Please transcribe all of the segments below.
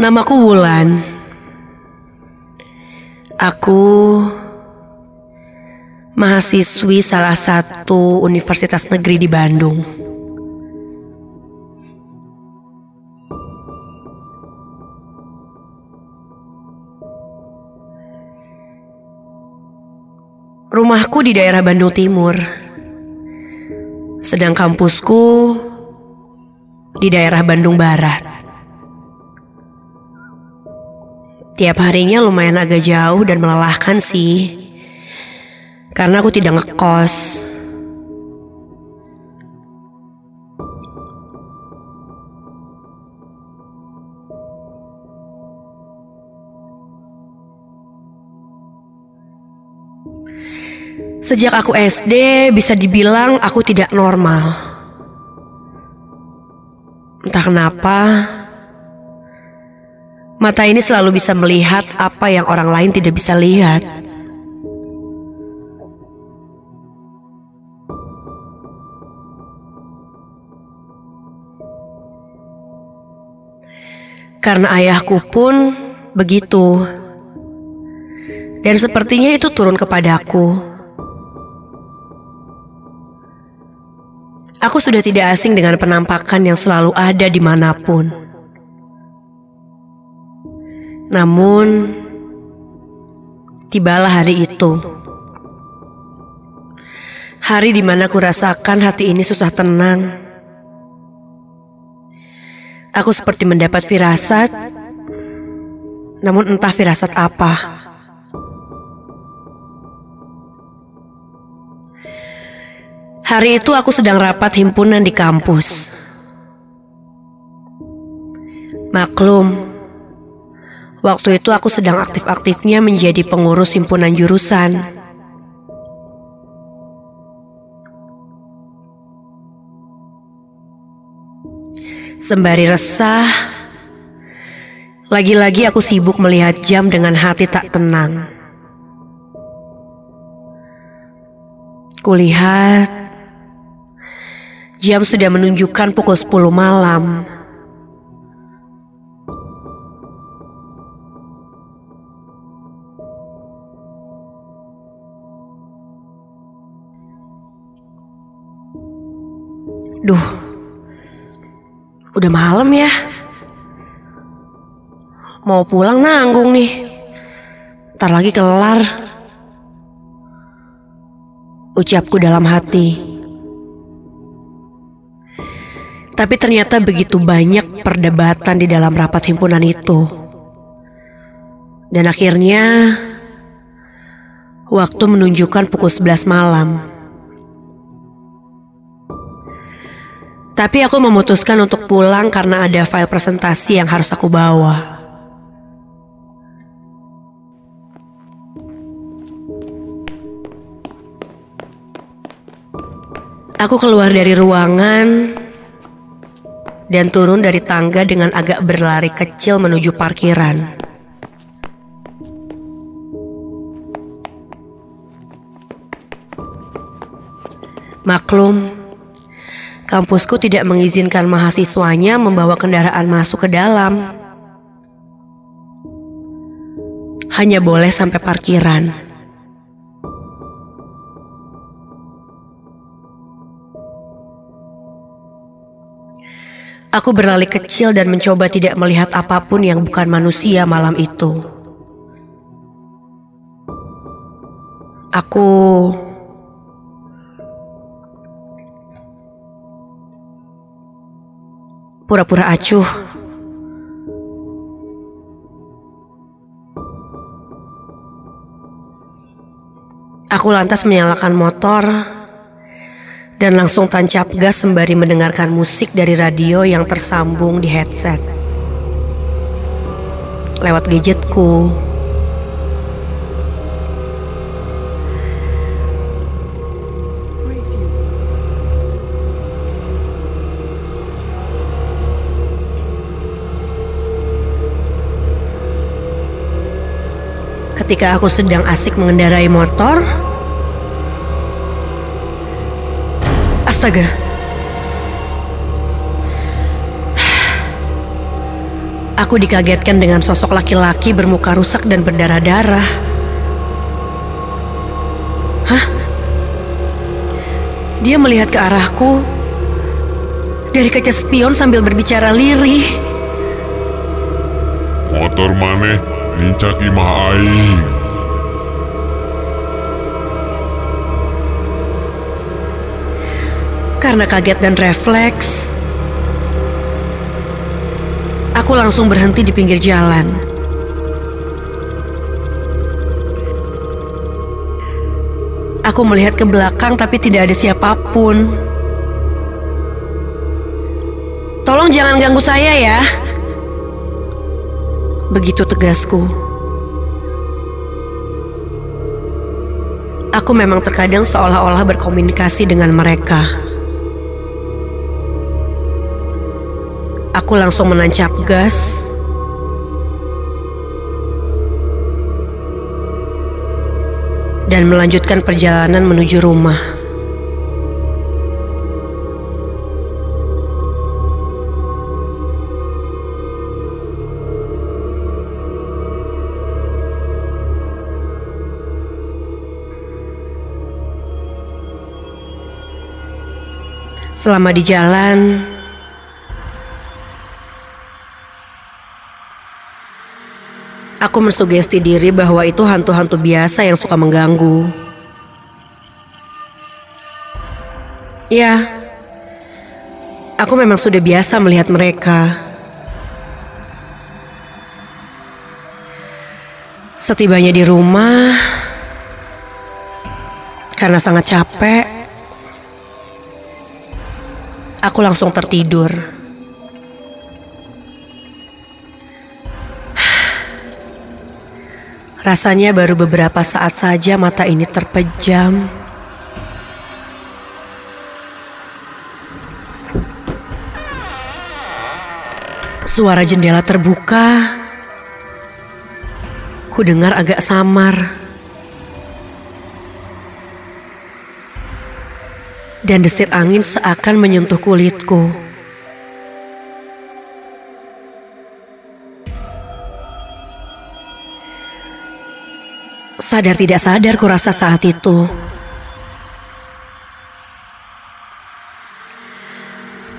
Namaku Wulan. Aku mahasiswi salah satu universitas negeri di Bandung. Rumahku di daerah Bandung Timur. Sedang kampusku di daerah Bandung Barat. Tiap harinya lumayan agak jauh dan melelahkan sih. Karena aku tidak ngekos. Sejak aku SD bisa dibilang aku tidak normal. Entah kenapa mata ini selalu bisa melihat apa yang orang lain tidak bisa lihat. Karena ayahku pun begitu. Dan sepertinya itu turun kepadaku. Aku sudah tidak asing dengan penampakan yang selalu ada di mana pun. Namun, tibalah hari itu. Hari di mana ku rasakan hati ini susah tenang. Aku seperti mendapat firasat, namun entah firasat apa. Hari itu aku sedang rapat himpunan di kampus. Maklum, waktu itu aku sedang aktif-aktifnya menjadi pengurus himpunan jurusan. Sembari resah, lagi-lagi aku sibuk melihat jam dengan hati tak tenang. Kulihat Jam sudah menunjukkan pukul 10 malam. Duh, udah malam ya. Mau pulang nanggung nih. Ntar lagi kelar. Ucapku dalam hati. Tapi ternyata begitu banyak perdebatan di dalam rapat himpunan itu. Dan akhirnya waktu menunjukkan pukul 11 malam. Tapi aku memutuskan untuk pulang karena ada file presentasi yang harus aku bawa. Aku keluar dari ruangan dan turun dari tangga dengan agak berlari kecil menuju parkiran. Maklum, kampusku tidak mengizinkan mahasiswanya membawa kendaraan masuk ke dalam. Hanya boleh sampai parkiran. Aku berlari kecil dan mencoba tidak melihat apa pun yang bukan manusia malam itu. Aku pura-pura acuh. Aku lantas menyalakan motor dan langsung tancap gas sembari mendengarkan musik dari radio yang tersambung di headset. Lewat gadgetku. Ketika aku sedang asik mengendarai motor, Astaga. Aku dikagetkan dengan sosok laki-laki bermuka rusak dan berdarah-darah. Hah? Dia melihat ke arahku dari kaca spion sambil berbicara lirih. Motor maneh lincak imah aing. Karena kaget dan refleks, aku langsung berhenti di pinggir jalan. Aku melihat ke belakang tapi tidak ada siapa pun. Tolong jangan ganggu saya ya. Begitu tegasku. Aku memang terkadang seolah-olah berkomunikasi dengan mereka. Aku langsung menancap gas. Dan melanjutkan perjalanan menuju rumah. Selama di jalan, aku mensugesti diri bahwa itu hantu-hantu biasa yang suka mengganggu. Ya, aku memang sudah biasa melihat mereka. Setibanya di rumah, karena sangat capek, aku langsung tertidur. Rasanya baru beberapa saat saja mata ini terpejam. Suara jendela terbuka. Ku dengar agak samar. Dan desir angin seakan menyentuh kulitku. Sadar tidak sadar ku rasa saat itu.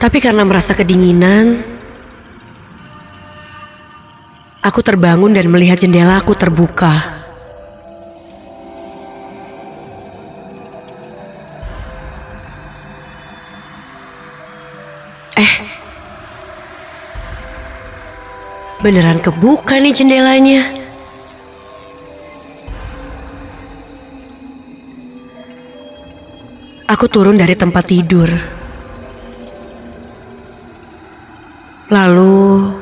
Tapi karena merasa kedinginan, aku terbangun dan melihat jendela aku terbuka. Beneran kebuka nih jendelanya. Aku turun dari tempat tidur. Lalu,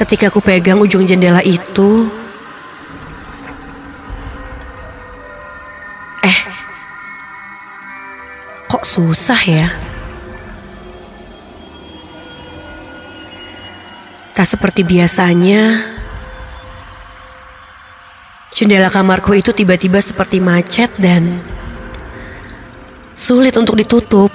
ketika aku pegang ujung jendela itu, eh, kok susah ya? Tak seperti biasanya, jendela kamarku itu tiba-tiba seperti macet dan sulit untuk ditutup.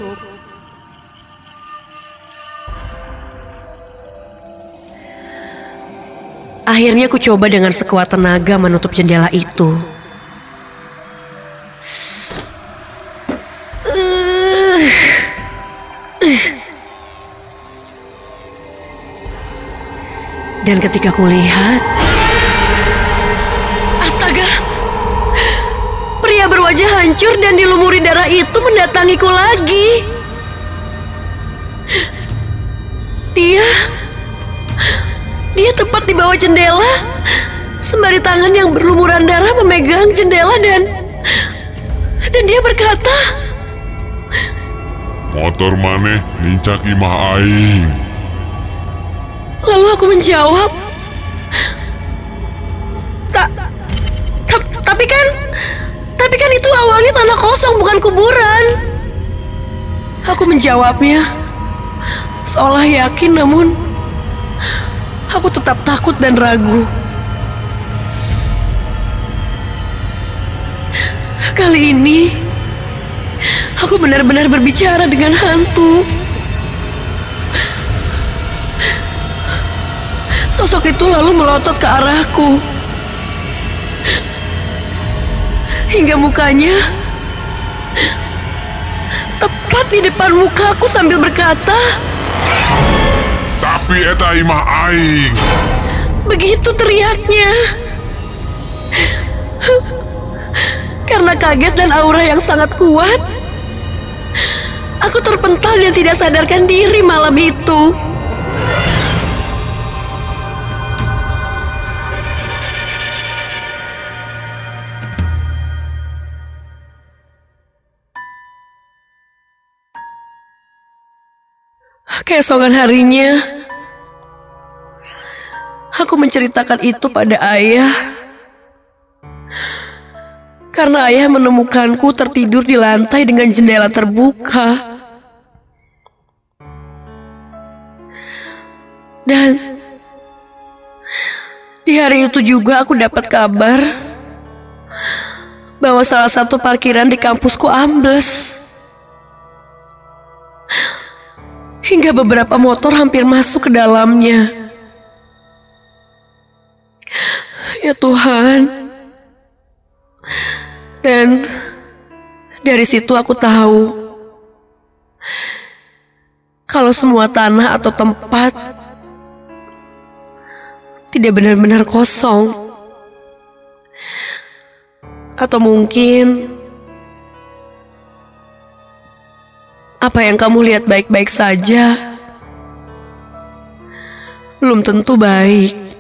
Akhirnya aku coba dengan sekuat tenaga menutup jendela itu. Dan ketika kulihat, astaga, pria berwajah hancur dan dilumuri darah itu mendatangiku lagi. Dia, dia tepat di bawah jendela, sembari tangan yang berlumuran darah memegang jendela dan dan dia berkata, Motor maneh lincak imah aing. Lalu aku menjawab, tak, ta- tapi kan, tapi kan itu awalnya tanah kosong bukan kuburan. Aku menjawabnya, seolah yakin namun aku tetap takut dan ragu. Kali ini, aku benar-benar berbicara dengan hantu. Sosok itu lalu melotot ke arahku. Hingga mukanya tepat di depan mukaku sambil berkata, Tapi eta imah aing. begitu teriaknya. Karena kaget dan aura yang sangat kuat, aku terpental dan tidak sadarkan diri malam itu. Keesokan harinya, aku menceritakan itu pada ayah. Karena ayah menemukanku tertidur di lantai dengan jendela terbuka. Dan di hari itu juga aku dapat kabar bahwa salah satu parkiran di kampusku ambles. Hingga beberapa motor hampir masuk ke dalamnya. Ya Tuhan. Dan dari situ aku tahu kalau semua tanah atau tempat tidak benar-benar kosong. Atau mungkin apa yang kamu lihat baik-baik saja belum tentu baik.